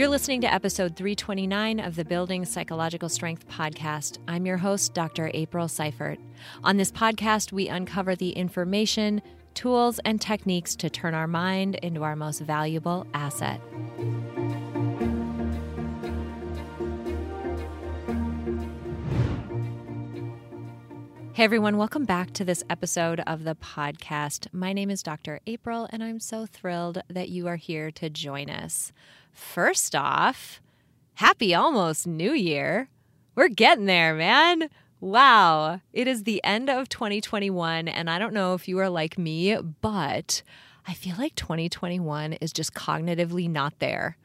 You're listening to episode 329 of the Building Psychological Strength podcast. I'm your host, Dr. April Seifert. On this podcast, we uncover the information, tools, and techniques to turn our mind into our most valuable asset. Hey everyone, welcome back to this episode of the podcast. My name is Dr. April, and I'm so thrilled that you are here to join us. First off, happy almost New Year. We're getting there, man. Wow. It is the end of 2021, and I don't know if you are like me, but I feel like 2021 is just cognitively not there.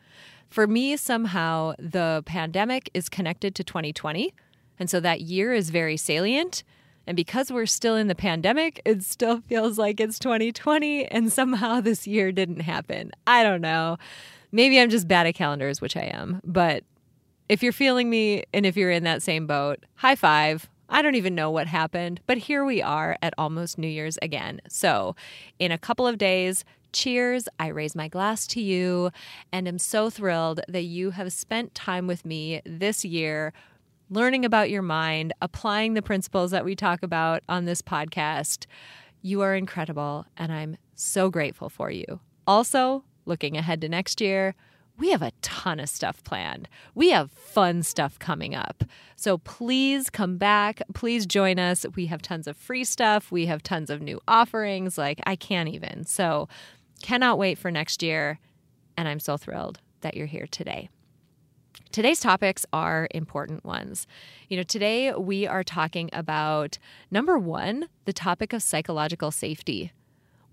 For me, somehow, the pandemic is connected to 2020. And so that year is very salient. And because we're still in the pandemic, it still feels like it's 2020 and somehow this year didn't happen. I don't know. Maybe I'm just bad at calendars, which I am. But if you're feeling me and if you're in that same boat, high five. I don't even know what happened, but here we are at almost New Year's again. So, in a couple of days, cheers. I raise my glass to you and am so thrilled that you have spent time with me this year learning about your mind, applying the principles that we talk about on this podcast. You are incredible, and I'm so grateful for you. Also, looking ahead to next year, we have a ton of stuff planned. We have fun stuff coming up. So please come back. Please join us. We have tons of free stuff. We have tons of new offerings. Like, I can't even. So, cannot wait for next year. And I'm so thrilled that you're here today. Today's topics are important ones. You know, today we are talking about number one, the topic of psychological safety.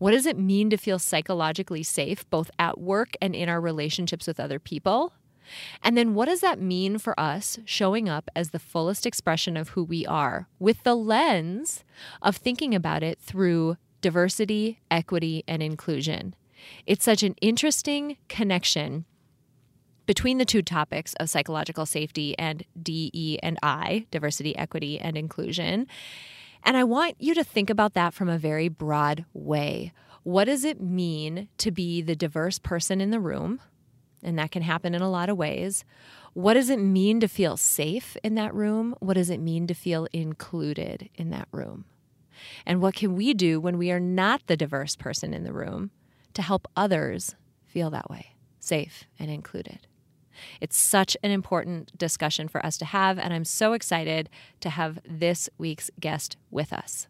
What does it mean to feel psychologically safe, both at work and in our relationships with other people? And then what does that mean for us showing up as the fullest expression of who we are with the lens of thinking about it through diversity, equity, and inclusion? It's such an interesting connection between the two topics of psychological safety and DE and I, diversity, equity, and inclusion. And I want you to think about that from a very broad way. What does it mean to be the diverse person in the room? And that can happen in a lot of ways. What does it mean to feel safe in that room? What does it mean to feel included in that room? And what can we do when we are not the diverse person in the room to help others feel that way, safe and included? It's such an important discussion for us to have, and I'm so excited to have this week's guest with us.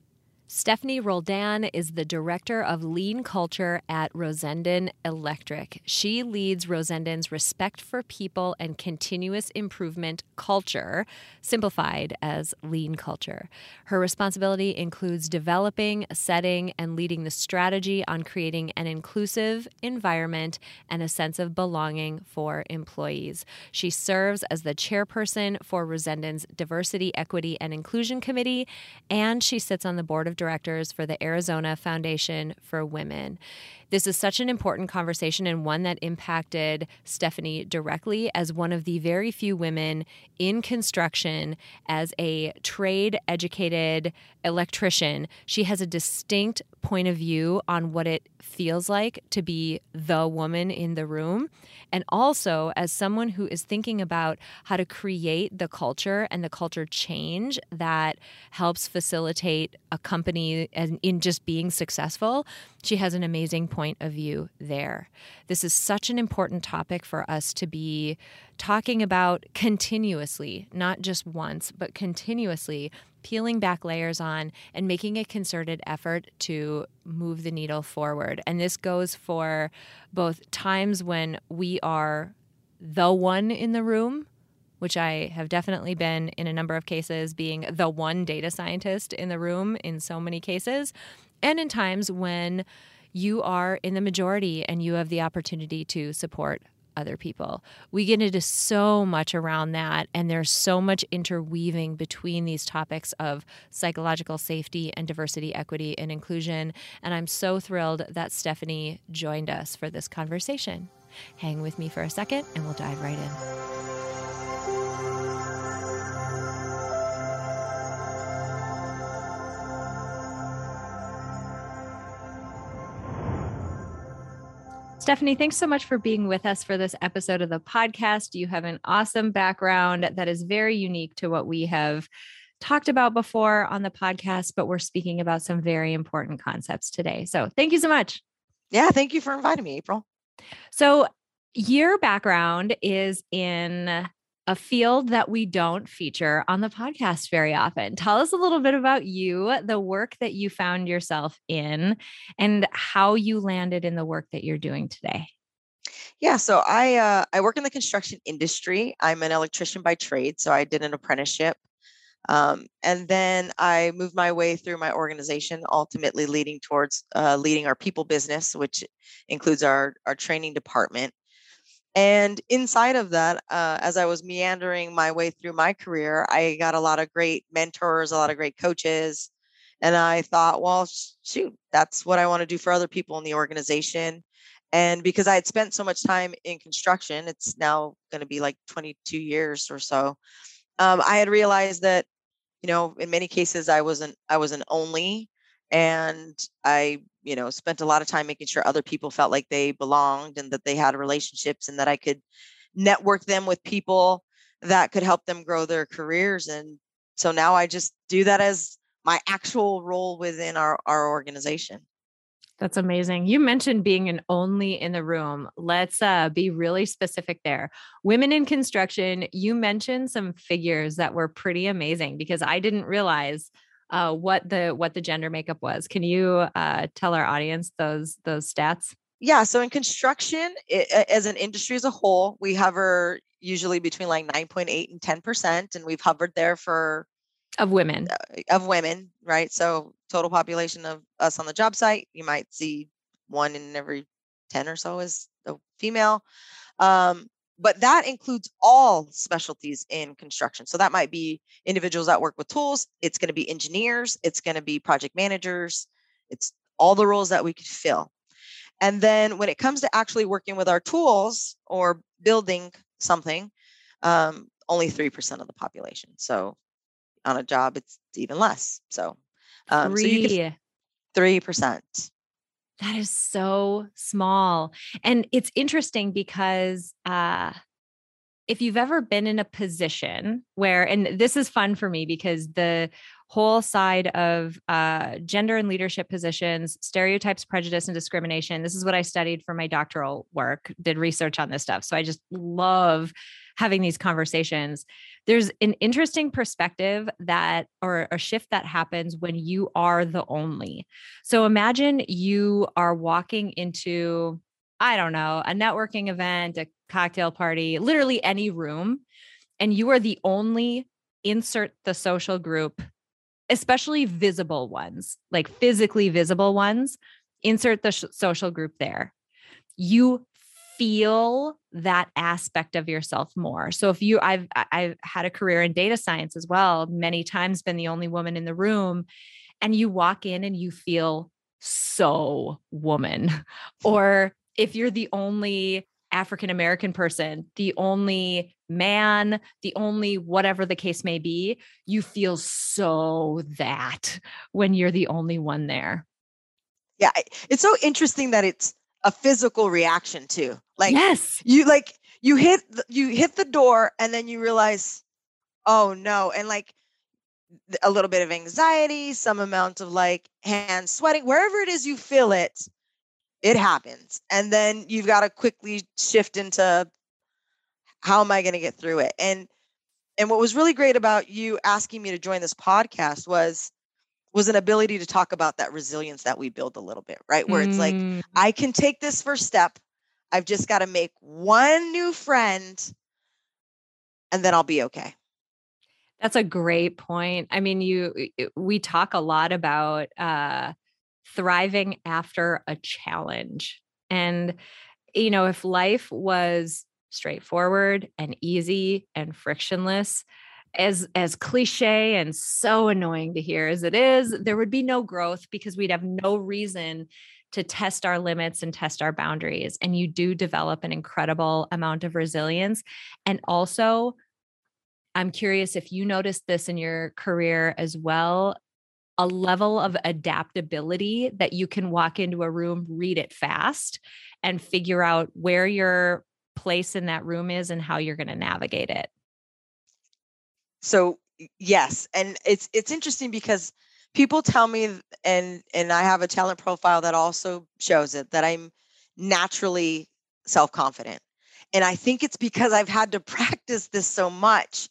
Stephanie Roldan is the director of lean culture at Rosendin Electric. She leads Rosendin's respect for people and continuous improvement culture, simplified as lean culture. Her responsibility includes developing, setting, and leading the strategy on creating an inclusive environment and a sense of belonging for employees. She serves as the chairperson for Rosendin's Diversity, Equity, and Inclusion Committee, and she sits on the board of directors for the Arizona Foundation for Women. This is such an important conversation and one that impacted Stephanie directly as one of the very few women in construction as a trade educated electrician. She has a distinct point of view on what it feels like to be the woman in the room. And also, as someone who is thinking about how to create the culture and the culture change that helps facilitate a company in just being successful, she has an amazing point of view there. This is such an important topic for us to be talking about continuously, not just once, but continuously peeling back layers on and making a concerted effort to move the needle forward. And this goes for both times when we are the one in the room which I have definitely been in a number of cases, being the one data scientist in the room in so many cases, and in times when you are in the majority and you have the opportunity to support other people. We get into so much around that, and there's so much interweaving between these topics of psychological safety and diversity, equity, and inclusion. And I'm so thrilled that Stephanie joined us for this conversation. Hang with me for a second, and we'll dive right in. Stephanie, thanks so much for being with us for this episode of the podcast. You have an awesome background that is very unique to what we have talked about before on the podcast, but we're speaking about some very important concepts today. So thank you so much. Yeah, thank you for inviting me, April. So, your background is in a field that we don't feature on the podcast very often. Tell us a little bit about you, the work that you found yourself in, and how you landed in the work that you're doing today. Yeah, so I uh, I work in the construction industry. I'm an electrician by trade, so I did an apprenticeship, um, and then I moved my way through my organization, ultimately leading towards uh, leading our people business, which includes our our training department. And inside of that, uh, as I was meandering my way through my career, I got a lot of great mentors, a lot of great coaches. And I thought, well, shoot, that's what I want to do for other people in the organization. And because I had spent so much time in construction, it's now going to be like 22 years or so. Um, I had realized that, you know, in many cases, I wasn't, I was an only, and I you know spent a lot of time making sure other people felt like they belonged and that they had relationships and that i could network them with people that could help them grow their careers and so now i just do that as my actual role within our, our organization that's amazing. You mentioned being an only in the room. Let's uh, be really specific there. Women in construction, you mentioned some figures that were pretty amazing because I didn't realize uh, what the what the gender makeup was. Can you uh, tell our audience those those stats? Yeah, so in construction, it, as an industry as a whole, we hover usually between like 9.8 and 10%, and we've hovered there for of women uh, of women, right? So total population of us on the job site, you might see one in every 10 or so is a female. Um, but that includes all specialties in construction. So that might be individuals that work with tools, it's going to be engineers, it's going to be project managers, it's all the roles that we could fill. And then when it comes to actually working with our tools or building something, um, only 3% of the population. So on a job, it's even less. So, um, Three. so you can, 3%. That is so small. And it's interesting because uh, if you've ever been in a position where, and this is fun for me because the whole side of uh, gender and leadership positions, stereotypes, prejudice, and discrimination. This is what I studied for my doctoral work, did research on this stuff. So I just love having these conversations. There's an interesting perspective that, or a shift that happens when you are the only. So imagine you are walking into, I don't know, a networking event, a cocktail party, literally any room, and you are the only insert the social group especially visible ones, like physically visible ones, insert the sh- social group there. You feel that aspect of yourself more. So if you I've I've had a career in data science as well, many times been the only woman in the room and you walk in and you feel so woman or if you're the only African American person, the only man, the only whatever the case may be, you feel so that when you're the only one there. Yeah, it's so interesting that it's a physical reaction too. Like yes, you like you hit you hit the door and then you realize, oh no, and like a little bit of anxiety, some amount of like hand sweating, wherever it is you feel it, it happens. And then you've got to quickly shift into how am I going to get through it? And and what was really great about you asking me to join this podcast was was an ability to talk about that resilience that we build a little bit, right? Where it's like mm. I can take this first step. I've just got to make one new friend and then I'll be okay. That's a great point. I mean, you we talk a lot about uh thriving after a challenge. And, you know, if life was straightforward and easy and frictionless, as as cliche and so annoying to hear as it is there would be no growth because we'd have no reason to test our limits and test our boundaries and you do develop an incredible amount of resilience and also i'm curious if you noticed this in your career as well a level of adaptability that you can walk into a room, read it fast, and figure out where your place in that room is and how you're going to navigate it. So, yes, and it's it's interesting because people tell me and and I have a talent profile that also shows it that I'm naturally self-confident. And I think it's because I've had to practice this so much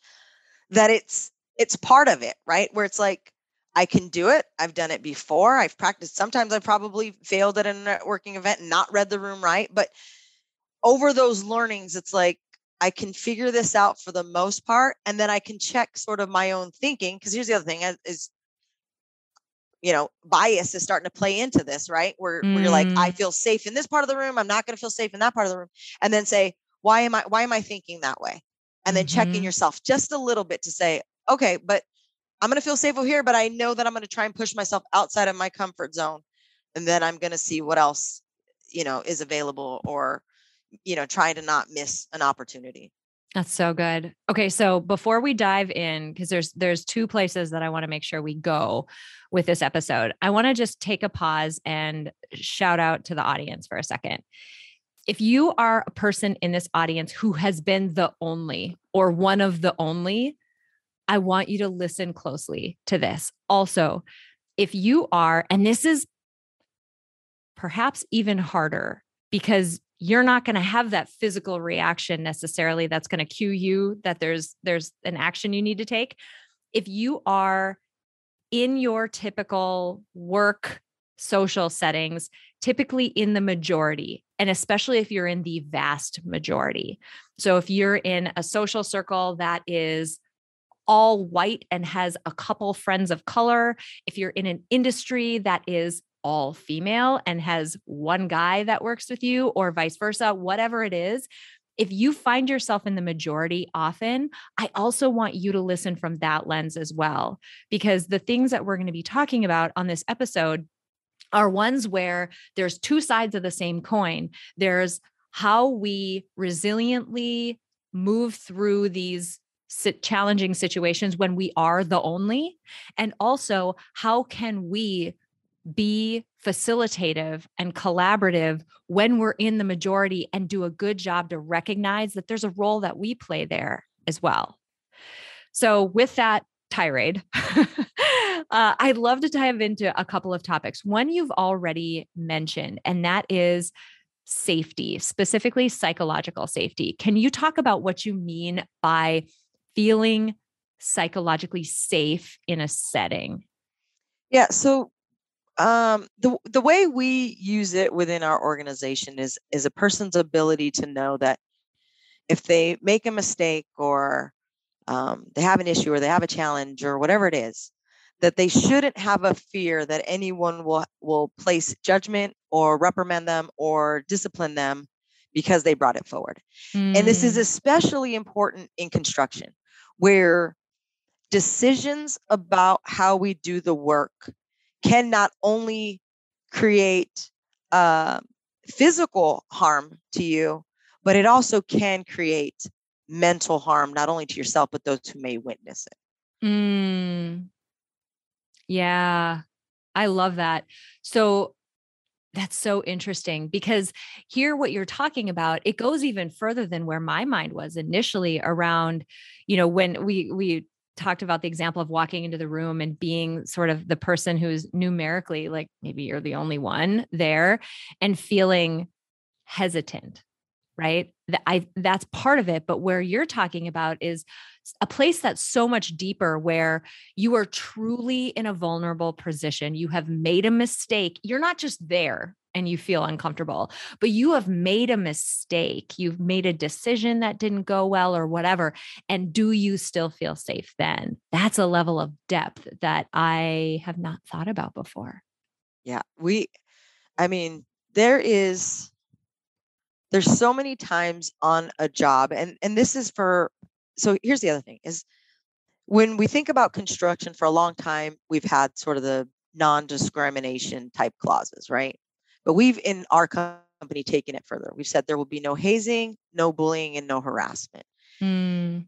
that it's it's part of it, right? Where it's like I can do it. I've done it before. I've practiced. Sometimes I probably failed at a networking event and not read the room right, but over those learnings it's like I can figure this out for the most part and then I can check sort of my own thinking because here's the other thing is you know bias is starting to play into this right where, mm. where you're like i mm. feel safe in this part of the room i'm not going to feel safe in that part of the room and then say why am i why am i thinking that way and then mm-hmm. checking yourself just a little bit to say okay but i'm going to feel safe over here but i know that i'm going to try and push myself outside of my comfort zone and then i'm going to see what else you know is available or you know trying to not miss an opportunity that's so good. Okay, so before we dive in because there's there's two places that I want to make sure we go with this episode. I want to just take a pause and shout out to the audience for a second. If you are a person in this audience who has been the only or one of the only, I want you to listen closely to this. Also, if you are and this is perhaps even harder because you're not going to have that physical reaction necessarily that's going to cue you that there's there's an action you need to take. If you are in your typical work social settings typically in the majority and especially if you're in the vast majority. So if you're in a social circle that is all white and has a couple friends of color if you're in an industry that is all female and has one guy that works with you, or vice versa, whatever it is, if you find yourself in the majority often, I also want you to listen from that lens as well, because the things that we're going to be talking about on this episode are ones where there's two sides of the same coin. There's how we resiliently move through these challenging situations when we are the only and also how can we be facilitative and collaborative when we're in the majority and do a good job to recognize that there's a role that we play there as well. So, with that tirade, uh, I'd love to dive into a couple of topics. One you've already mentioned, and that is safety, specifically psychological safety. Can you talk about what you mean by feeling psychologically safe in a setting? Yeah. So um, the the way we use it within our organization is is a person's ability to know that if they make a mistake or um, they have an issue or they have a challenge or whatever it is, that they shouldn't have a fear that anyone will will place judgment or reprimand them or discipline them because they brought it forward. Mm. And this is mm. especially important in construction, where decisions about how we do the work can not only create uh, physical harm to you, but it also can create mental harm, not only to yourself, but those who may witness it. Mm. Yeah, I love that. So that's so interesting because here what you're talking about it goes even further than where my mind was initially around you know when we we talked about the example of walking into the room and being sort of the person who's numerically like maybe you're the only one there and feeling hesitant right? That i that's part of it but where you're talking about is a place that's so much deeper where you are truly in a vulnerable position. You have made a mistake. You're not just there and you feel uncomfortable, but you have made a mistake. You've made a decision that didn't go well or whatever. And do you still feel safe then? That's a level of depth that I have not thought about before. Yeah. We, I mean, there is, there's so many times on a job, and, and this is for, so here's the other thing is when we think about construction for a long time, we've had sort of the non discrimination type clauses, right? But we've in our company taken it further. We've said there will be no hazing, no bullying, and no harassment. Mm.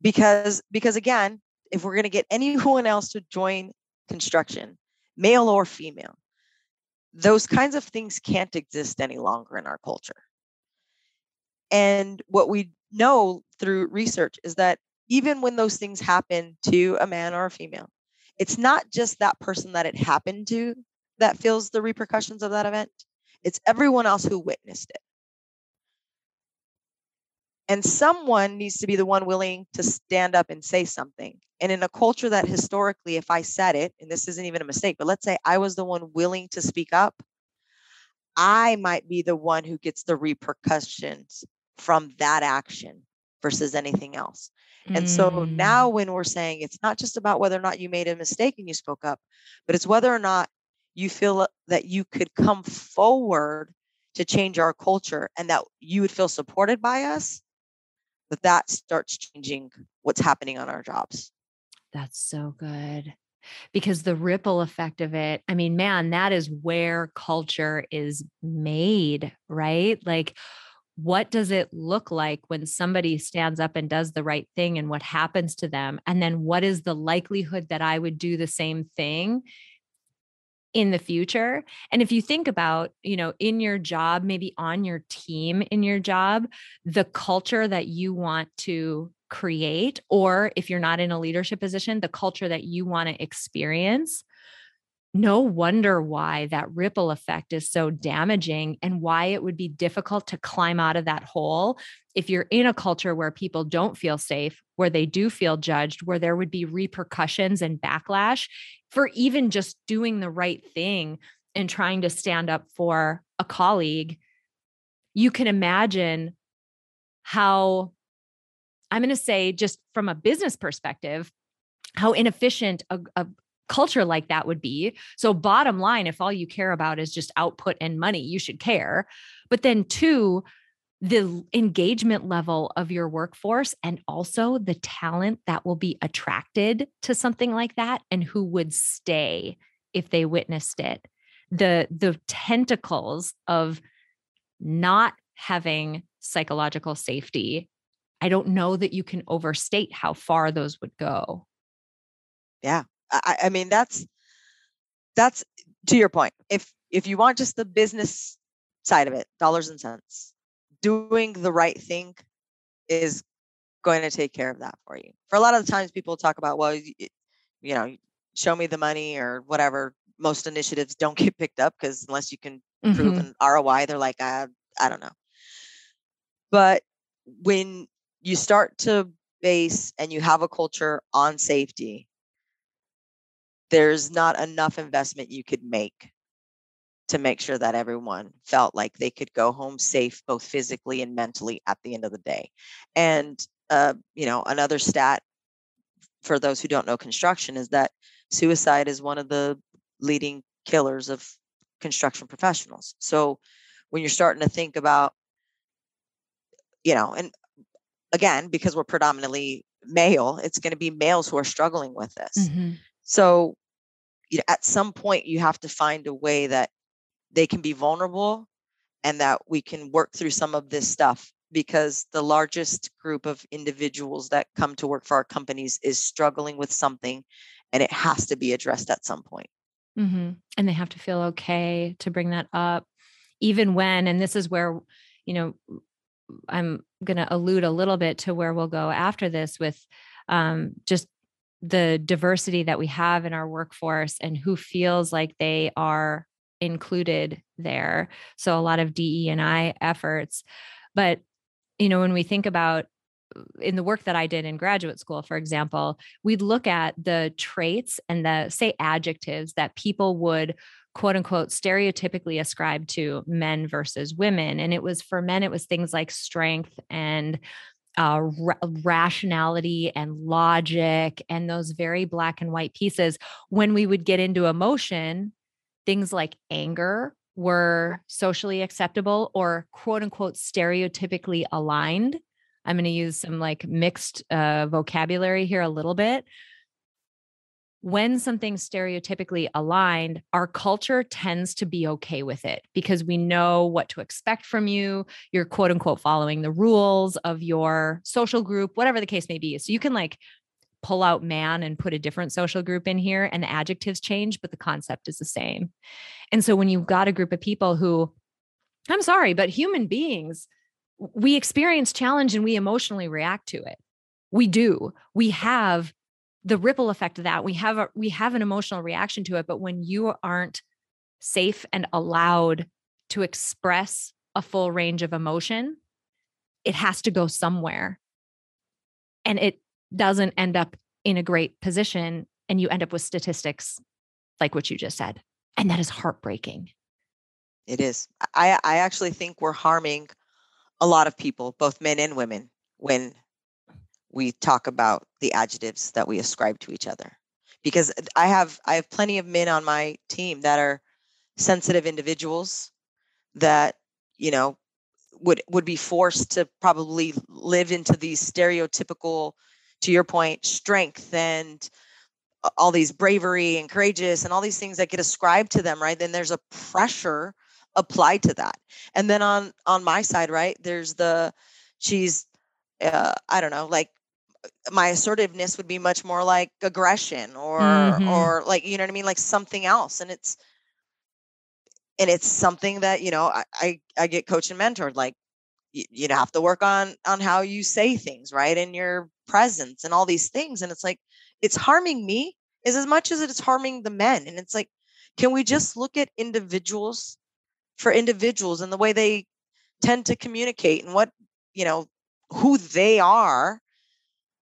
Because because again, if we're going to get anyone else to join construction, male or female, those kinds of things can't exist any longer in our culture. And what we know through research is that even when those things happen to a man or a female, it's not just that person that it happened to that feels the repercussions of that event, it's everyone else who witnessed it. And someone needs to be the one willing to stand up and say something. And in a culture that historically, if I said it, and this isn't even a mistake, but let's say I was the one willing to speak up, I might be the one who gets the repercussions from that action versus anything else. And so now, Mm. when we're saying it's not just about whether or not you made a mistake and you spoke up, but it's whether or not you feel uh, that you could come forward to change our culture and that you would feel supported by us, that that starts changing what's happening on our jobs. That's so good. Because the ripple effect of it, I mean, man, that is where culture is made, right? Like, what does it look like when somebody stands up and does the right thing and what happens to them? And then what is the likelihood that I would do the same thing in the future? And if you think about, you know, in your job, maybe on your team in your job, the culture that you want to create, or if you're not in a leadership position, the culture that you want to experience. No wonder why that ripple effect is so damaging and why it would be difficult to climb out of that hole if you're in a culture where people don't feel safe, where they do feel judged, where there would be repercussions and backlash for even just doing the right thing and trying to stand up for a colleague. You can imagine how, I'm going to say, just from a business perspective, how inefficient a, a culture like that would be. So, bottom line, if all you care about is just output and money, you should care. But then, two, the engagement level of your workforce and also the talent that will be attracted to something like that and who would stay if they witnessed it. The the tentacles of not having psychological safety. I don't know that you can overstate how far those would go. Yeah. I, I mean, that's that's to your point. If if you want just the business side of it, dollars and cents, doing the right thing is going to take care of that for you. For a lot of the times, people talk about, well, you, you know, show me the money or whatever. Most initiatives don't get picked up because unless you can prove Mhm. an ROI, they're like, I, I don't know. But when you start to base and you have a culture on safety, there's not enough investment you could make to make sure that everyone felt like they could go home safe both physically and mentally at the end of the day. And uh, you know another stat for those who don't know construction is that suicide is one of the leading killers of construction professionals. So when you're starting to think about you know and again because we're predominantly male it's going to be males who are struggling with this. Mhm. so you know, at some point you have to find a way that they can be vulnerable and that we can work through some of this stuff because the largest group of individuals that come to work for our companies is struggling with something and it has to be addressed at some point. Mhm. And they have to feel okay to bring that up, even when, and this is where, you know, I'm going to allude a little bit to where we'll go after this with um, just the diversity that we have in our workforce and who feels like they are included there. So a lot of DE and I efforts. But, you know, when we think about in the work that I did in graduate school, for example, we'd look at the traits and the say adjectives that people would quote unquote stereotypically ascribe to men versus women. And it was for men, it was things like strength and uh, ra- rationality and logic and those very black and white pieces. When we would get into emotion, things like anger were socially acceptable or quote unquote stereotypically aligned. I'm going to use some like mixed uh, vocabulary here a little bit. When something's stereotypically aligned, our culture tends to be okay with it because we know what to expect from you. You're quote unquote following the rules of your social group, whatever the case may be. So you can like pull out man and put a different social group in here and the adjectives change, but the concept is the same. And so when you've got a group of people who, I'm sorry, but human beings, we experience challenge and we emotionally react to it. We do. We have the ripple effect of that. We have a we have an emotional reaction to it, but when you aren't safe and allowed to express a full range of emotion, it has to go somewhere. And it doesn't end up in a great position and you end up with statistics like what you just said. And that is heartbreaking. It is. I I actually think we're harming a lot of people, both men and women, when we talk about the adjectives that we ascribe to each other. Because I have I have plenty of men on my team that are sensitive individuals that, you know, would would be forced to probably live into these stereotypical to your point strength and all these bravery and courageous and all these things that get ascribed to them right then there's a pressure applied to that and then on on my side right there's the she's uh, i don't know like my assertiveness would be much more like aggression or mm-hmm. or like you know what i mean like something else and it's and it's something that you know i i, I get coached and mentored like you, you have to work on on how you say things right and your presence and all these things and it's like it's harming me is as much as it's harming the men and it's like can we just look at individuals for individuals and the way they tend to communicate and what you know who they are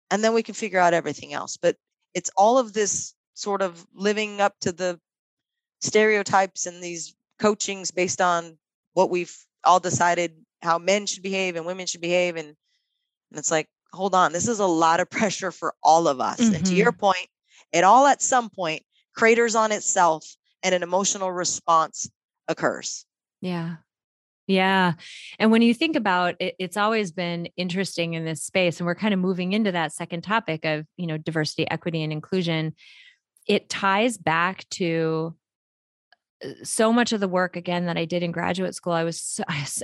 and then we can figure out everything else but it's all of this sort of living up to the stereotypes and these coachings based on what we've all decided how men should behave and women should behave and, and it's like hold on this is a lot of pressure for all of us mm-hmm. and to your mm-hmm. point it all at some point craters on itself and an emotional response occurs yeah yeah. And when you think about it, it's always been interesting in this space. And we're kind of moving into that second topic of, you know, diversity, equity, and inclusion. It ties back to uh, so much of the work again that I did in graduate school. I was,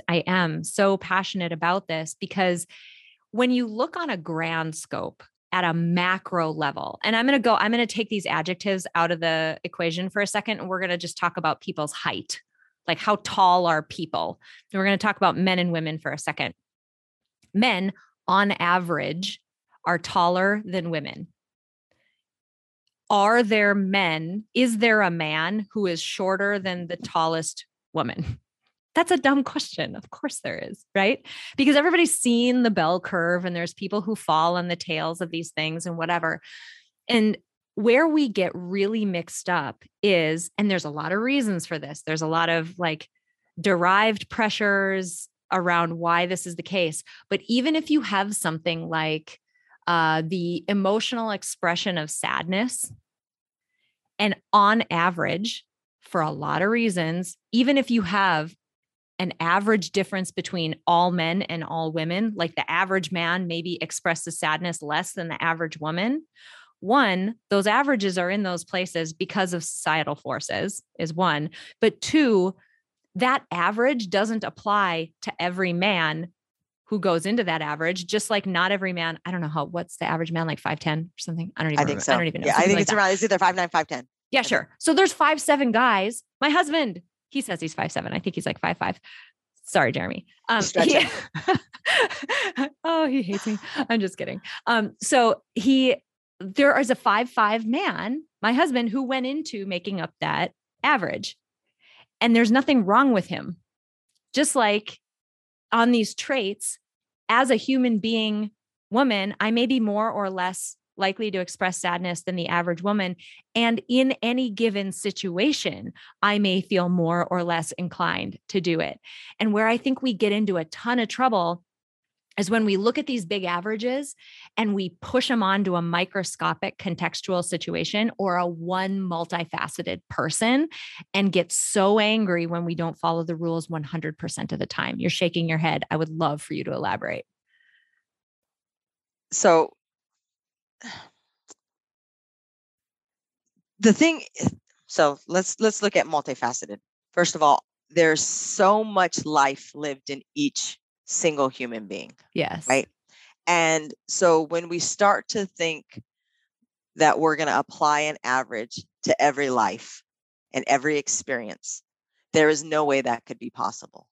I am so passionate about this because when you look on a grand scope at a macro level, and I'm going to go, I'm going to take these adjectives out of the equation for a second, and we're going to just talk about people's height like how tall are people? And we're going to talk about men and women for a second. Men, on average, are taller than women. Are there men? Is there a man who is shorter than the tallest woman? That's a dumb question. Of course there is, right? Because everybody's seen the bell curve and there's people who fall on the tails of these things and whatever. And where we get really mixed up is, and there's a lot of reasons for this, there's a lot of like derived pressures around why this is the case. But even if you have something like uh, the emotional expression of sadness, and on average, for a lot of reasons, even if you have an average difference between all men and all women, like the average man maybe expresses sadness less than the average woman, one, those averages are in those places because of societal forces, is one. But two, that average doesn't apply to every man who goes into that average, just like not every man, I don't know how, what's the average man, like 5'10 or something? I don't even I think remember. so. I don't even know. Yeah, I think like it's that. around, it's either 5'9, 5'10. Yeah, sure. So there's five, seven guys. My husband, he says he's five, seven. I think he's like five, five. Sorry, Jeremy. Um, he, oh, he hates me. I'm just kidding. Um, so he there is a five five man, my husband, who went into making up that average. And there's nothing wrong with him. Just like on these traits, as a human being woman, I may be more or less likely to express sadness than the average woman. And in any given situation, I may feel more or less inclined to do it. And where I think we get into a ton of trouble is when we look at these big averages and we push them onto a microscopic contextual situation or a one multifaceted person and get so angry when we don't follow the rules 100% of the time. You're shaking your head. I would love for you to elaborate. So, the thing eh, so let's let's look at multifaceted. First of all, there's so much life lived in each single human being. Yes. Right. And so when we start to think that we're going to apply an average to every life and every experience. There is no way that could be possible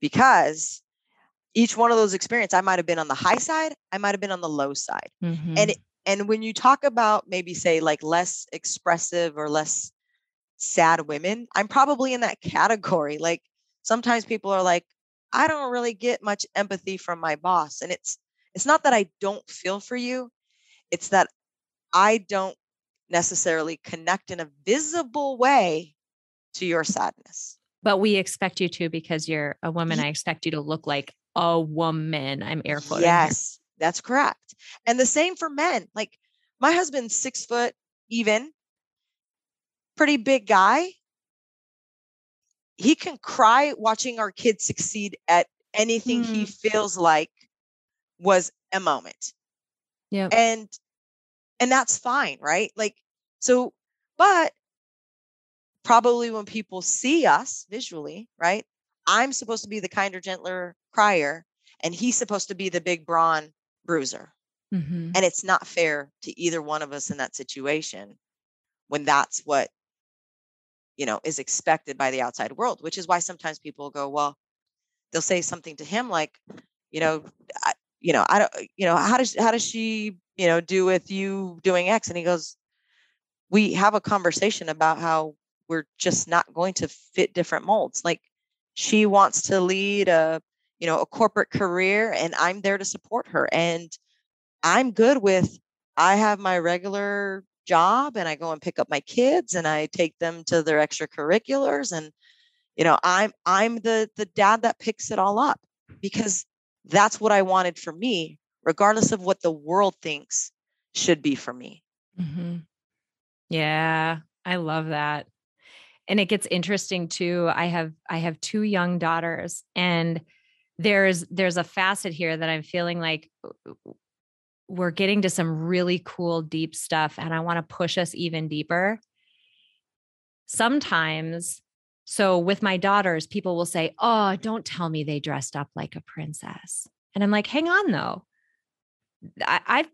because each one of those experiences, I might have been on the high side, I might have been on the low side. Mm-hmm. And and when you talk about maybe say like less expressive or less sad women, I'm probably in that category. Like sometimes people are like, I don't really get much empathy from my boss. And it's it's not that I don't feel for you, it's that I don't necessarily connect in a visible way to your sadness. But we expect you to because you're a woman. I expect you to look like a woman. I'm air quoting. Yes, here. that's correct. And the same for men. Like my husband's six foot even, pretty big guy. He can cry watching our kids succeed at anything mm. he feels like was a moment. Yeah. And and that's fine, right? Like so but probably when people see us visually, right? I'm supposed to be the kinder, gentler crier, and he's supposed to be the big brawn bruiser. Mm-hmm. And it's not fair to either one of us in that situation when that's what you know is expected by the outside world which is why sometimes people go well they'll say something to him like you know I, you know i don't you know how does how does she you know do with you doing x and he goes we have a conversation about how we're just not going to fit different molds like she wants to lead a you know a corporate career and i'm there to support her and i'm good with i have my regular job and i go and pick up my kids and i take them to their extracurriculars and you know i'm i'm the the dad that picks it all up because that's what i wanted for me regardless of what the world thinks should be for me mm-hmm. yeah i love that and it gets interesting too i have i have two young daughters and there's there's a facet here that i'm feeling like uh, uh, we're getting to some really cool deep stuff and i want to push us even deeper. Sometimes so with my daughters people will say oh don't tell me they dressed up like a princess. And i'm like hang on though. I, I've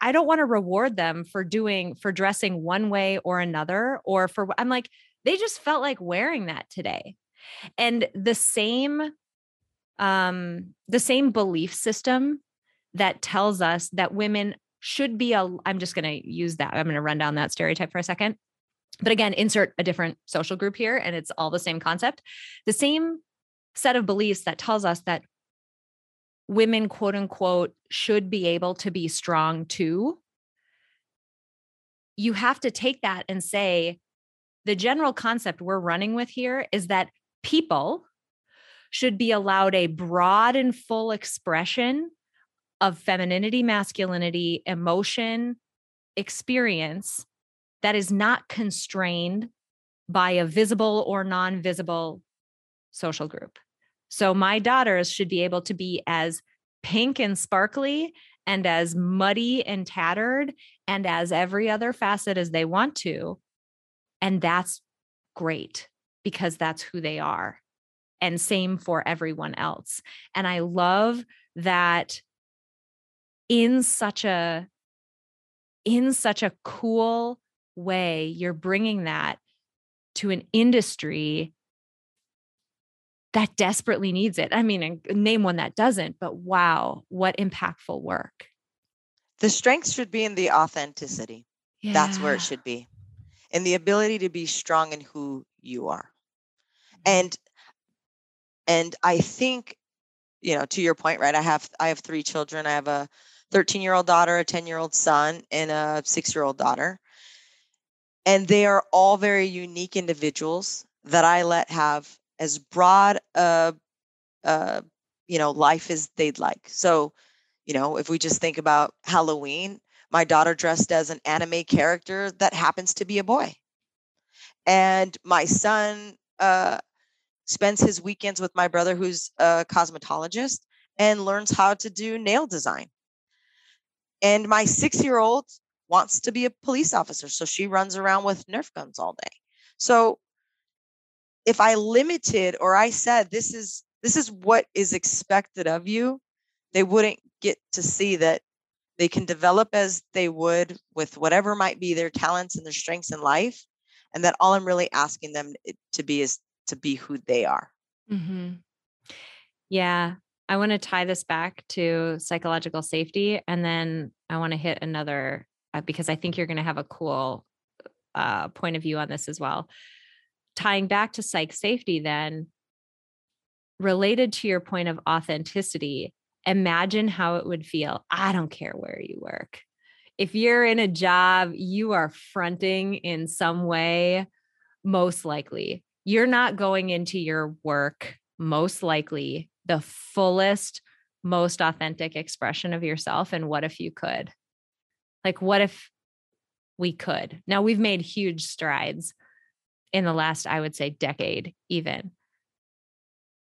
I don't want to reward them for doing for dressing one way or another or for I'm like they just felt like wearing that today. And the same um the same belief system that tells us that women should be a I'm just going to use that. I'm going to run down that stereotype for a second. But again, insert a different social group here and it's all the same concept. The same set of beliefs that tells us that women, quote unquote, should be able to be strong too, you have to take that and say the general concept we're running with here is that people should be allowed a broad and full expression of femininity, masculinity, emotion, experience that is not constrained by a visible or non visible social group. So my daughters should be able to be as pink and sparkly and as muddy and tattered and as every other facet as they want to. And that's great because that's who they are. And same for everyone else. And I love that in such a in such a cool way you're bringing that to an industry that desperately needs it. I mean, name one that doesn't, but wow, what impactful work. The strength should be in the authenticity. Yeah. That's where it should be. In the ability to be strong in who you are. Mm-hmm. And and I think you know, to your point, right? I have I have three children. I have a 13-year-old daughter, a 10-year-old son, and a 6-year-old daughter. And they are all very unique individuals that I let have as broad a, a you know life as they'd like so you know if we just think about halloween my daughter dressed as an anime character that happens to be a boy and my son uh, spends his weekends with my brother who's a cosmetologist and learns how to do nail design. And my six year old wants to be a police officer so she runs around with nerf guns all day. So if I limited or I said this is this is what is expected of you, they wouldn't get to see that they can develop as they would with whatever might be their talents and their strengths in life and that all i'm really asking them eh, to be is to be who they are mm-hmm. yeah i want to tie this back to psychological safety and then i want to hit another uh, because i think you're going to have a cool uh, point of view on this as well tying back to psych safety then related to your point of authenticity imagine how it would feel. I don't care where you work. If you're in a job, you are fronting in some way, most likely. You're not going into your work, most likely, the fullest, most authentic expression of yourself. And what if you could? Like, what if we could? Now, we've made huge strides in the last, I would say, decade, even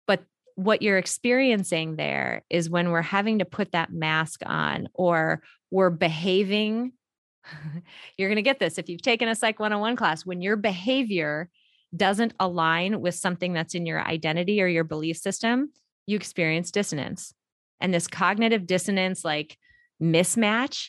But what you're experiencing there is when we're having to put that mask on or we're behaving. you're going to get this if you've taken a Psych 101 class, when your behavior doesn't align with something that's in your identity or your belief system, you experience dissonance. And this cognitive dissonance, like mismatch,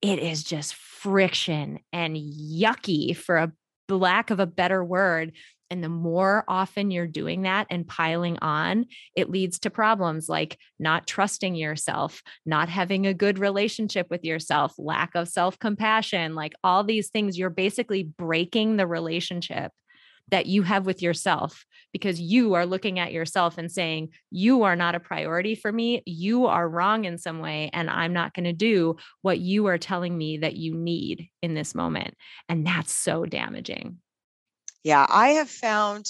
it is just friction and yucky for a lack of a better word and the more often you're doing that and piling on, it leads to problems like not trusting yourself, not having a good relationship with yourself, lack of self compassion, like all these things. You're basically breaking the relationship that you have with yourself because you are looking at yourself and saying, You are not a priority for me. You are wrong in some way. And I'm not going to do what you are telling me that you need in this moment. And that's so damaging. Yeah, I have found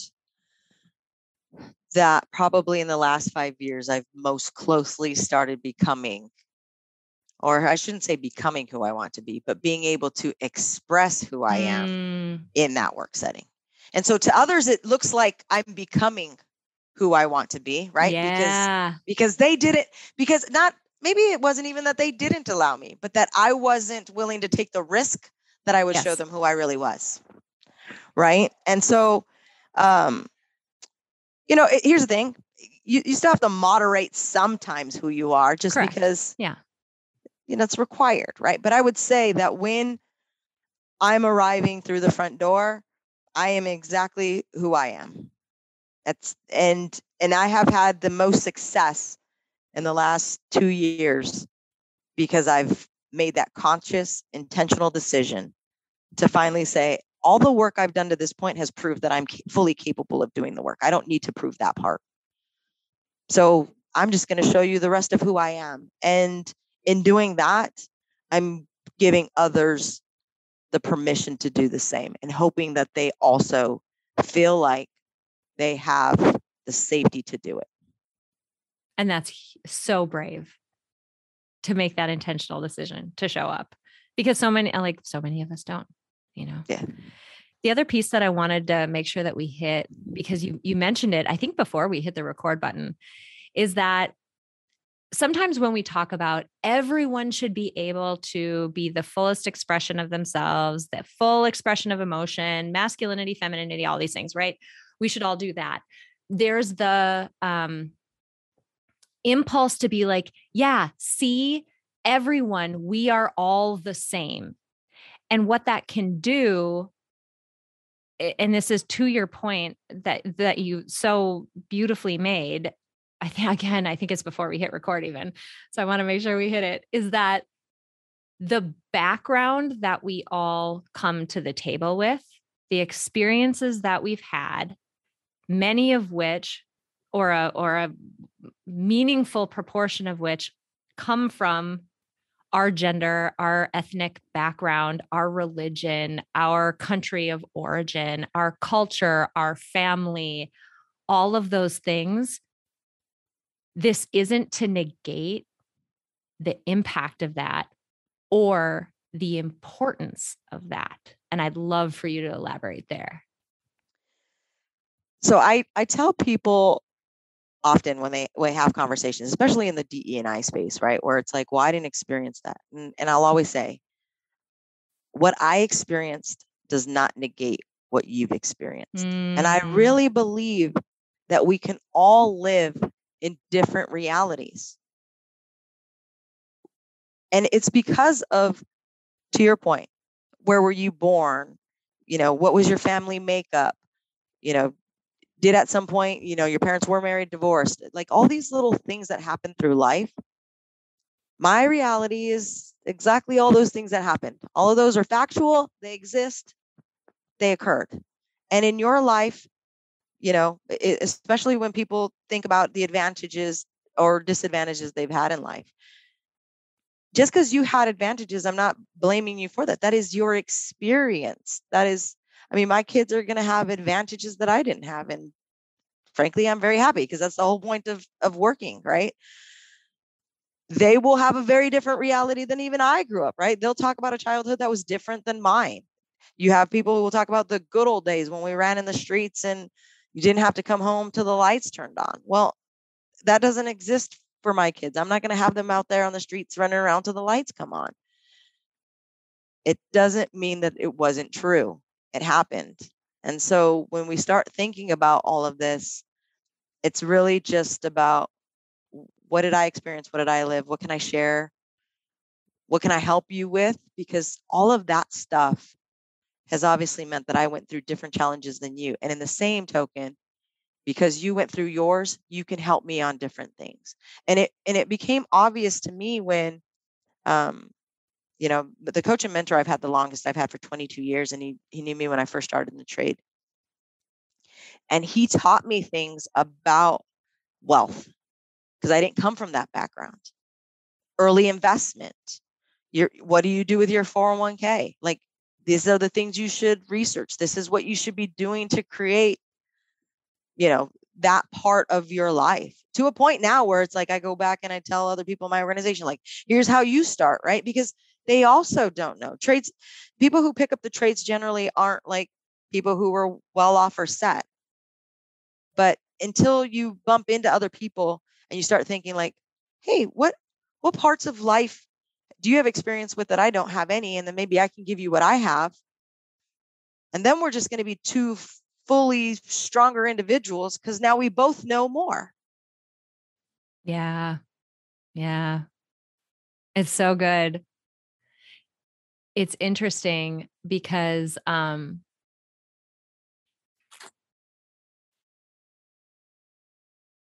that probably in the last five years, I've most closely started becoming, or I shouldn't say becoming who I want to be, but being able to express who I am mm. in that work setting. And so to others, it looks like I'm becoming who I want to be, right? Yeah. Because because they didn't because not maybe it wasn't even that they didn't allow me, but that I wasn't willing to take the risk that I would yes. show them who I really was right? And so, um, you know, it, here's the thing: you, you still have to moderate sometimes who you are, just Correct. because, yeah, you know, it's required, right? But I would say that when I'm arriving through the front door, I am exactly who I am. That's and and I have had the most success in the last two years because I've made that conscious, intentional decision to finally say, all the work I've done to this point has proved that I'm fully capable of doing the work. I don't need to prove that part. So I'm just going to show you the rest of who I am. And in doing that, I'm giving others the permission to do the same and hoping that they also feel like they have the safety to do it. And that's so brave to make that intentional decision to show up because so many, like so many of us don't you know yeah the other piece that i wanted to make sure that we hit because you you mentioned it i think before we hit the record button is that sometimes when we talk about everyone should be able to be the fullest expression of themselves the full expression of emotion masculinity femininity all these things right? We should all do that. There's the um impulse to be like yeah see everyone we are all the same. And what that can do and this is to your point that that you so beautifully made i think again i think it's before we hit record even so i want to make sure we hit it is that the background that we all come to the table with the experiences that we've had many of which or a or a meaningful proportion of which come from our gender, our ethnic background, our religion, our country of origin, our culture, our family, all of those things. This isn't to negate the impact of that or the importance of that. And I'd love for you to elaborate there. So I, I tell people often when they when they have conversations, especially in the DE and I space, right, where it's like, well, I didn't experience that, and, and I'll always say, what I experienced does not negate what you've experienced, mm. and I mm. really believe that we can all live in different realities. And it's because of, to your point, where were you born? You know, what was your family makeup? You know, did at some point, you know, your parents were married, divorced, like all these little things that happen through life. My reality is exactly all those things that happened. All of those are factual, they exist, they occurred. And in your life, you know, it, especially when people think about the advantages or disadvantages they've had in life. Just because you had advantages, I'm not blaming you for that. That is your experience. That is, I mean, my kids are going to have advantages that I didn't have. And frankly, I'm very happy because that's the whole point of, of working, right? They will have a very different reality than even I grew up, right? They'll talk about a childhood that was different than mine. You have people who will talk about the good old days when we ran in the streets and you didn't have to come home till the lights turned on. Well, that doesn't exist for my kids. I'm not going to have them out there on the streets running around till the lights come on. It doesn't mean that it wasn't true. It happened. And so when we start thinking about all of this, it's really just about what did I experience? What did I live? What can I share? What can I help you with? Because all of that stuff has obviously meant that I went through different challenges than you. And in the same token, because you went through yours, you can help me on different things. And it and it became obvious to me when um you know, the coach and mentor I've had the longest I've had for 22 years and he he knew me when I first started in the trade. And he taught me things about wealth because I didn't come from that background. Early investment. Your what do you do with your 401k? Like these are the things you should research. This is what you should be doing to create you know that part of your life to a point now where it's like i go back and i tell other people in my organization like here's how you start right? Because they also don't know. Trades people who pick up the trades generally aren't like people who were well off or set. But until you bump into other people and you start thinking like hey what what parts of life do you have experience with that I don't have any? And then maybe I can give you what I have. And then we're just going to be two fully stronger individuals because now we both know more. Yeah. Yeah. It's so good. It's interesting because um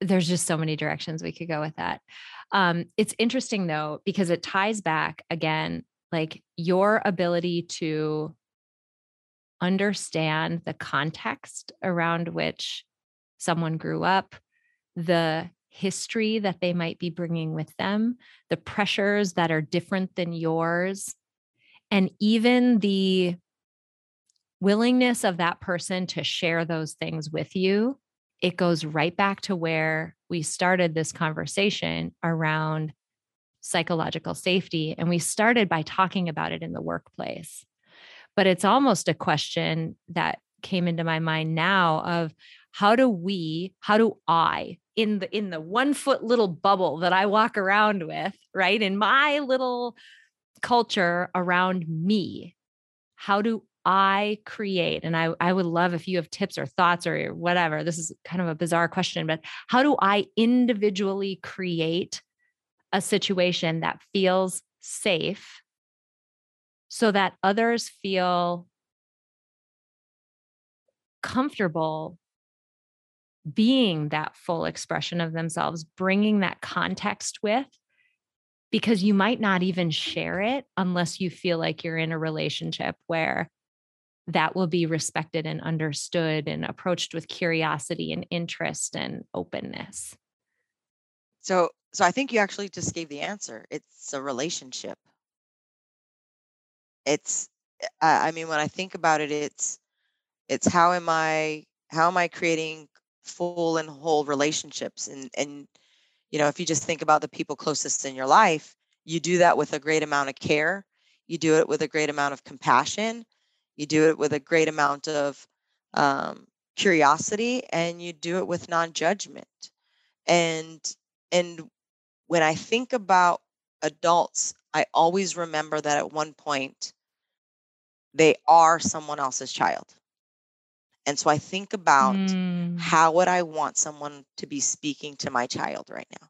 there's just so many directions we could go with that. Um, it's interesting though, because it ties back again, like your ability to understand the context around which someone grew up, the history that they might be bringing with them, the pressures that are different than yours, and even the willingness of that person to share those things with you it goes right back to where we started this conversation around psychological safety. And we started by talking about it in the workplace. But it's almost a question that came into my mind now of how do we, how do I, in the in the one foot little bubble that I walk around with, right? In my little culture around me, how do I create? And I, I would love if you have tips or thoughts or whatever. This is kind of a bizarre question, but how do I individually create a situation that feels safe so that others feel comfortable being that full expression of themselves, bringing that context with because you might not even share it unless you feel like you're in a relationship where that will be respected and understood and approached with curiosity and interest and openness. So, so I think you actually just gave the answer. It's a relationship. It's, eh, I mean, when I think about it, it's, it's how am I, how am I creating full and whole relationships? And, and, you know, if you just think about the people closest in your life, you do that with a great amount of care. You do it with a great amount of compassion you do it with a great amount of um, curiosity and you do it with non-judgment and and when i think about adults i always remember that at one point they are someone else's child and so i think about mm. how would i want someone to be speaking to my child right now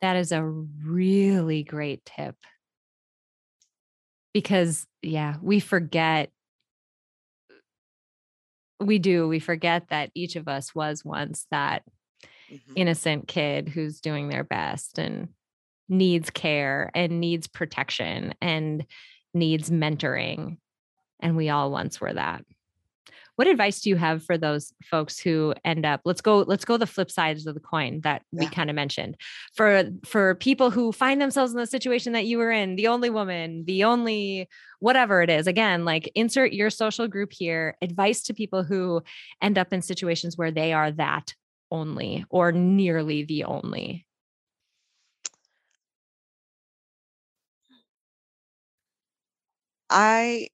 That is a really great tip. Because, yeah, we forget. We do. We forget that each of us was once that mm-hmm. innocent kid who's doing their best and needs care and needs protection and needs mentoring. And we all once were that what advice do you have for those folks who end up let's go let's go the flip sides of the coin that yeah. we kind of mentioned for for people who find themselves in the situation that you were in the only woman the only whatever it is again like insert your social group here advice to people who end up in situations where they are that only or nearly the only I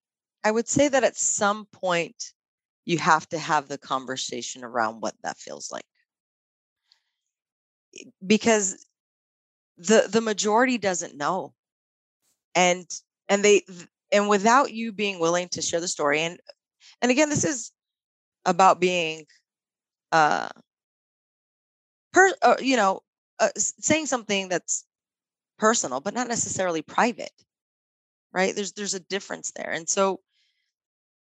I would say that at some point you have to have the conversation around what that feels like. Because the the majority doesn't know. And and they and without you being willing to share the story and and again this is about being uh per uh, you know uh, saying something that's personal but not necessarily private right? There's there's a difference there. And so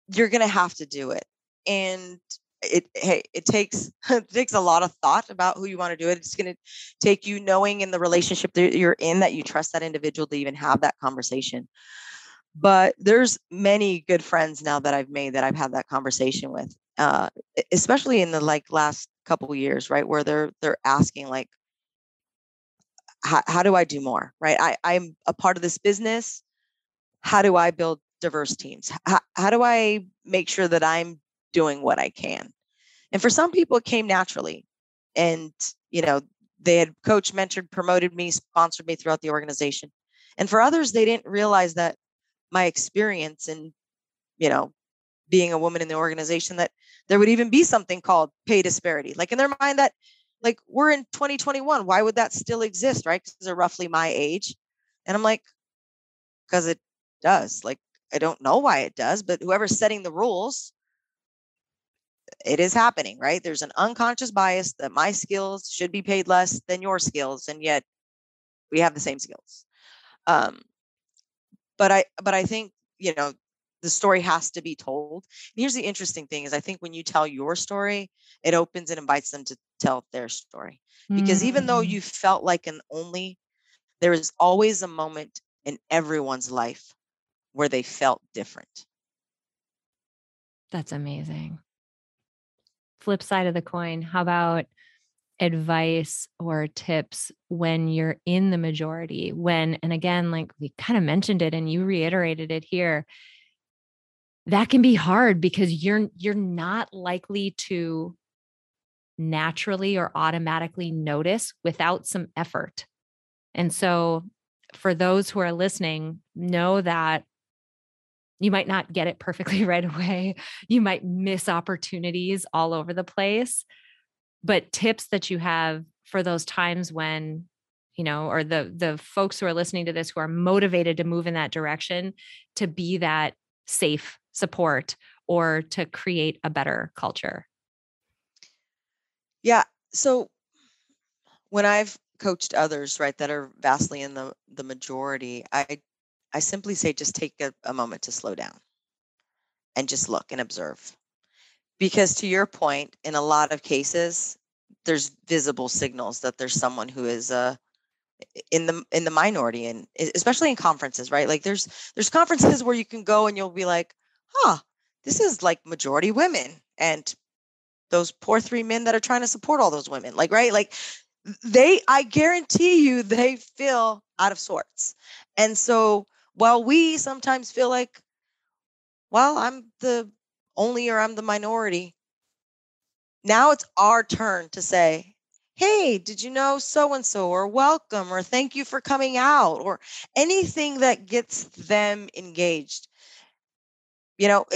you're going to have to do it and it hey it takes it takes a lot of thought about who you want to do it it's going to take you knowing in the relationship that you're in that you trust that individual to even have that conversation. But there's many good friends now that i've made that i've had that conversation with uh, especially in the like last couple years right where they're they're asking like how, how do i do more? right i i'm a part of this business. How do i build diverse teams? How, how do i make sure that i'm doing what I can. And for some people, it came naturally. And, you know, they had coached, mentored, promoted me, sponsored me throughout the organization. And for others, they didn't realize that my experience in, you know, being a woman in the organization, that there would even be something called pay disparity. Like in their mind, that like we're in 2021. Why would that still exist? Right. Because they're roughly my age. And I'm like, because it does. Like, I don't know why it does, but whoever's setting the rules it is happening, right? There's an unconscious bias that my skills should be paid less than your skills, and yet we have the same skills. Um, but I, but I think you know the story has to be told. And here's the interesting thing: is I think when you tell your story, it opens and invites them to tell their story. Because mm-hmm. even though mm-hmm. you felt like an only, there is always a moment in everyone's life where they felt different. That's amazing flip side of the coin, how about advice or tips when you're in the majority? When, and again, like we kind of mentioned it and you reiterated it here, that can be hard because you're you're not likely to naturally or automatically notice without some effort. And so for those who are listening, know that you might not get it perfectly right away. You might miss opportunities all over the place. But tips that you have for those times when, you know, or the the folks who are listening to this who are motivated to move in that direction to be that safe support or to create a better culture. Yeah. So when I've coached others, right, that are vastly in the the majority, I I simply say just take a, a moment to slow down and just look and observe. Because to your point, in a lot of cases, there's visible signals that there's someone who is uh, in the in the minority and especially in conferences right? Like there's there's conferences where you can go and you'll be like huh this is like majority women and those poor three men that are trying to support all those women. Like right? Like they i guarantee you they feel out of sorts. And so while we sometimes feel like, well, I'm the only or I'm the minority, now it's our turn to say, hey, did you know so and so, or welcome, or thank you for coming out, or anything that gets them engaged. You know,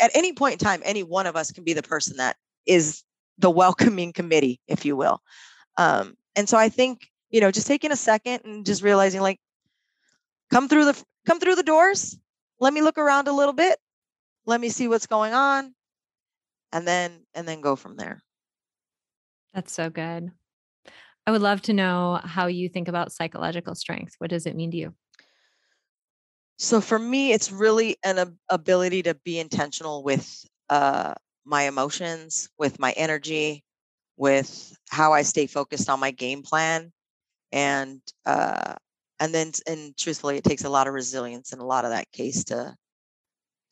at any point in time, any one of us can be the person that is the welcoming committee, if you will. Um, and so I think, you know, just taking a second and just realizing like, come through the come through the doors. Let me look around a little bit. Let me see what's going on. And then and then go from there. That's so good. I would love to know how you think about psychological strength. What does it mean to you? So for me, it's really an ability to be intentional with uh, my emotions, with my energy, with how I stay focused on my game plan, and uh, and then and truthfully, it takes a lot of resilience in a lot of that case to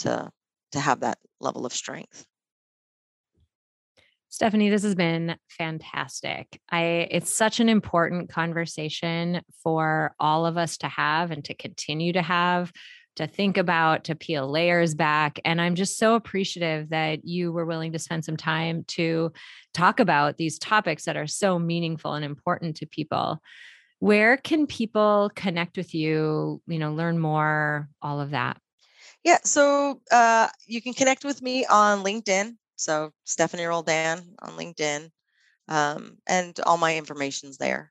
to to have that level of strength. Stephanie, this has been fantastic. I it's such an important conversation for all of us to have and to continue to have, to think about, to peel layers back. And I'm just so appreciative that you were willing to spend some time to talk about these topics that are so meaningful and important to people. Where can people connect with you, you know, learn more, all of that? Yeah, so uh, you can connect with me on LinkedIn. So Stephanie Roldan on LinkedIn, um, and all my information's there.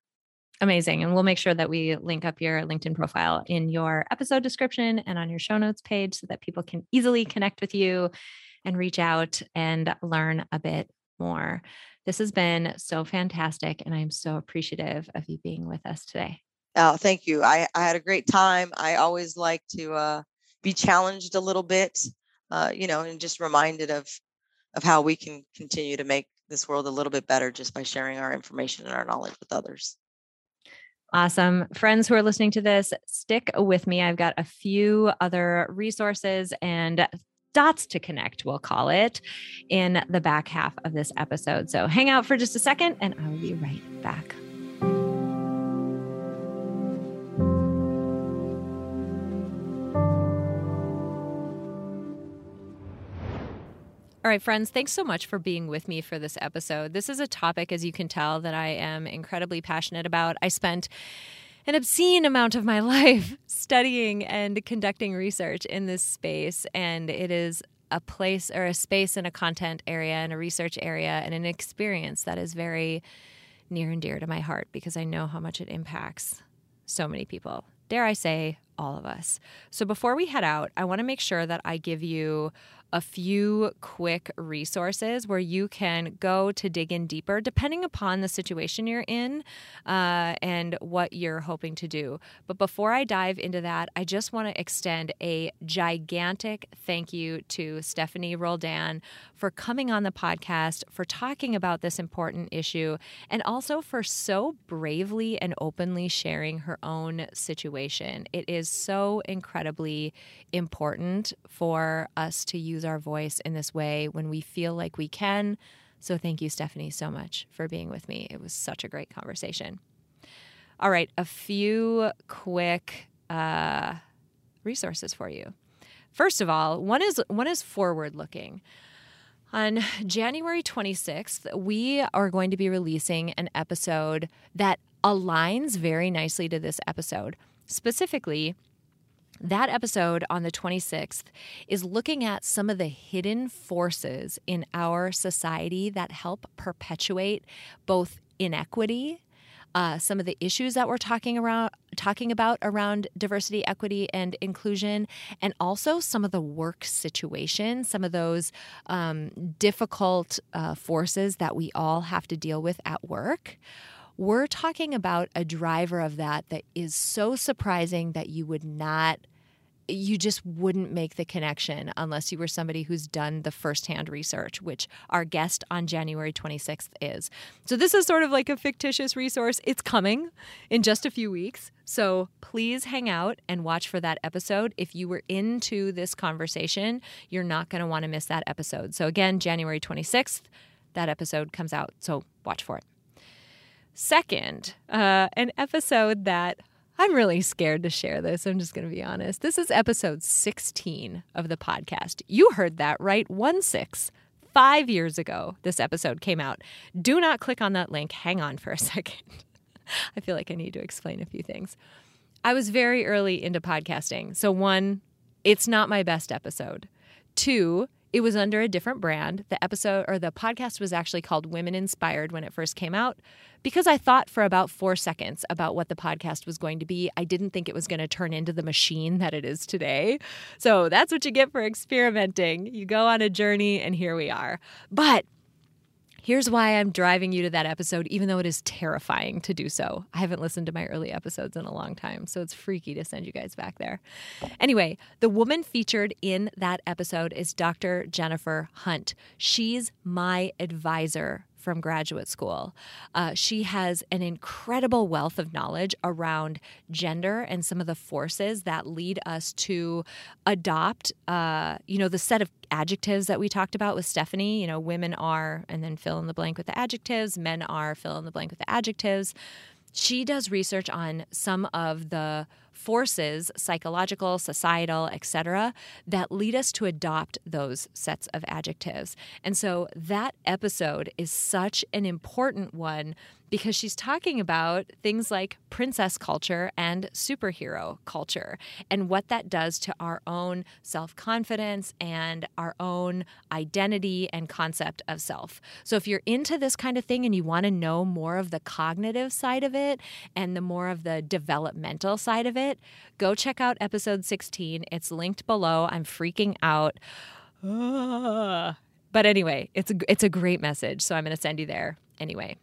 Amazing. And we'll make sure that we link up your LinkedIn profile in your episode description and on your show notes page so that people can easily connect with you and reach out and learn a bit more. This has been so fantastic. And I'm so appreciative of you being with us today. Oh, thank you. I, I had a great time. I always like to uh, be challenged a little bit, uh, you know, and just reminded of of how we can continue to make this world a little bit better just by sharing our information and our knowledge with others. Awesome. Friends who are listening to this, stick with me. I've got a few other resources and dots to connect, we'll call it, in the back half of this episode. So hang out for just a second and I will be right back. All right, friends, thanks so much for being with me for this episode. This is a topic, as you can tell, that I am incredibly passionate about. I spent an obscene amount of my life studying and conducting research in this space, and it is a place or a space and a content area and a research area and an experience that is very near and dear to my heart because I know how much it impacts so many people. Dare I say, all of us. So before we head out, I want to make sure that I give you a few quick resources where you can go to dig in deeper, depending upon the situation you're in uh, and what you're hoping to do. But before I dive into that, I just want to extend a gigantic thank you to Stephanie Roldan for coming on the podcast, for talking about this important issue, and also for so bravely and openly sharing her own situation. It is so incredibly important for us to use our voice in this way when we feel like we can. So, thank you, Stephanie, so much for being with me. It was such a great conversation. All right, a few quick uh, resources for you. First of all, one is one is forward looking. On January 26th, we are going to be releasing an episode that aligns very nicely to this episode. Specifically, that episode on the 26th is looking at some of the hidden forces in our society that help perpetuate both inequity uh, some of the issues that we're talking around talking about around diversity, equity, and inclusion, and also some of the work situations, some of those um, difficult uh, forces that we all have to deal with at work. We're talking about a driver of that that is so surprising that you would not you just wouldn't make the connection unless you were somebody who's done the firsthand research, which our guest on January 26th is. So, this is sort of like a fictitious resource. It's coming in just a few weeks. So, please hang out and watch for that episode. If you were into this conversation, you're not going to want to miss that episode. So, again, January 26th, that episode comes out. So, watch for it. Second, uh, an episode that I'm really scared to share this. I'm just going to be honest. This is episode 16 of the podcast. You heard that right. One six. Five years ago, this episode came out. Do not click on that link. Hang on for a second. I feel like I need to explain a few things. I was very early into podcasting. So, one, it's not my best episode. Two, it was under a different brand. The episode or the podcast was actually called Women Inspired when it first came out because I thought for about four seconds about what the podcast was going to be. I didn't think it was going to turn into the machine that it is today. So that's what you get for experimenting. You go on a journey, and here we are. But Here's why I'm driving you to that episode, even though it is terrifying to do so. I haven't listened to my early episodes in a long time, so it's freaky to send you guys back there. Anyway, the woman featured in that episode is Dr. Jennifer Hunt. She's my advisor from graduate school. Uh, she has an incredible wealth of knowledge around gender and some of the forces that lead us to adopt, uh, you know, the set of adjectives that we talked about with Stephanie. You know, women are, and then fill in the blank with the adjectives, men are, fill in the blank with the adjectives. She does research on some of the forces, psychological, societal, etc., that lead us to adopt those sets of adjectives. And so that episode is such an important one because she's talking about things like princess culture and superhero culture and what that does to our own self confidence and our own identity and concept of self. So, if you're into this kind of thing and you want to know more of the cognitive side of it and the more of the developmental side of it, go check out episode 16. It's linked below. I'm freaking out. But anyway, it's a, it's a great message. So I'm going to send you there anyway.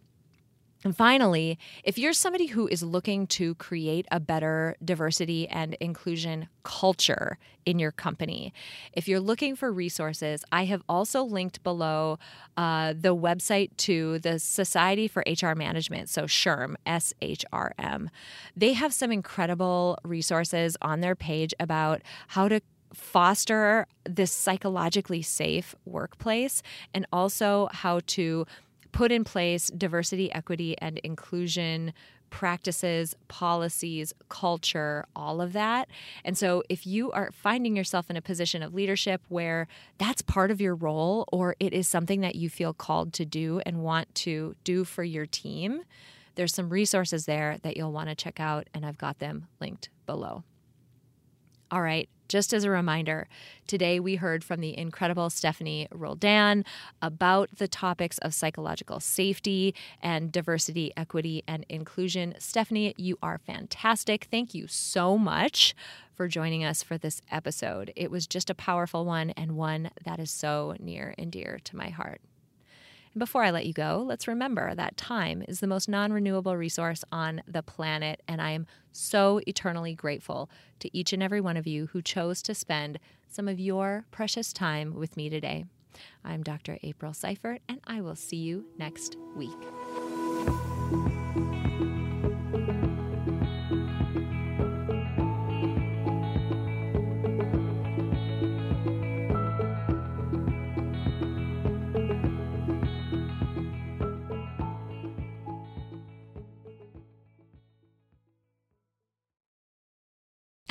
And finally, if you're somebody who is looking to create a better diversity and inclusion culture in your company, if you're looking for resources, I have also linked below uh, the website to the Society for HR Management, so SHRM, S H R M. They have some incredible resources on their page about how to foster this psychologically safe workplace and also how to put in place diversity, equity, and inclusion practices, policies, culture, all of that. And so, if you are finding yourself in a position of leadership where that's part of your role, or it is something that you feel called to do and want to do for your team, there's some resources there that you'll want to check out, and I've got them linked below. All right, just as a reminder, today we heard from the incredible Stephanie Roldan about the topics of psychological safety and diversity, equity, and inclusion. Stephanie, you are fantastic. Thank you so much for joining us for this episode. It was just a powerful one and one that is so near and dear to my heart. And before I let you go, let's remember that time is the most non renewable resource on the planet. And I am so eternally grateful to each and every one of you who chose to spend some of your precious time with me today. I'm Dr. April Seifert, and I will see you next week.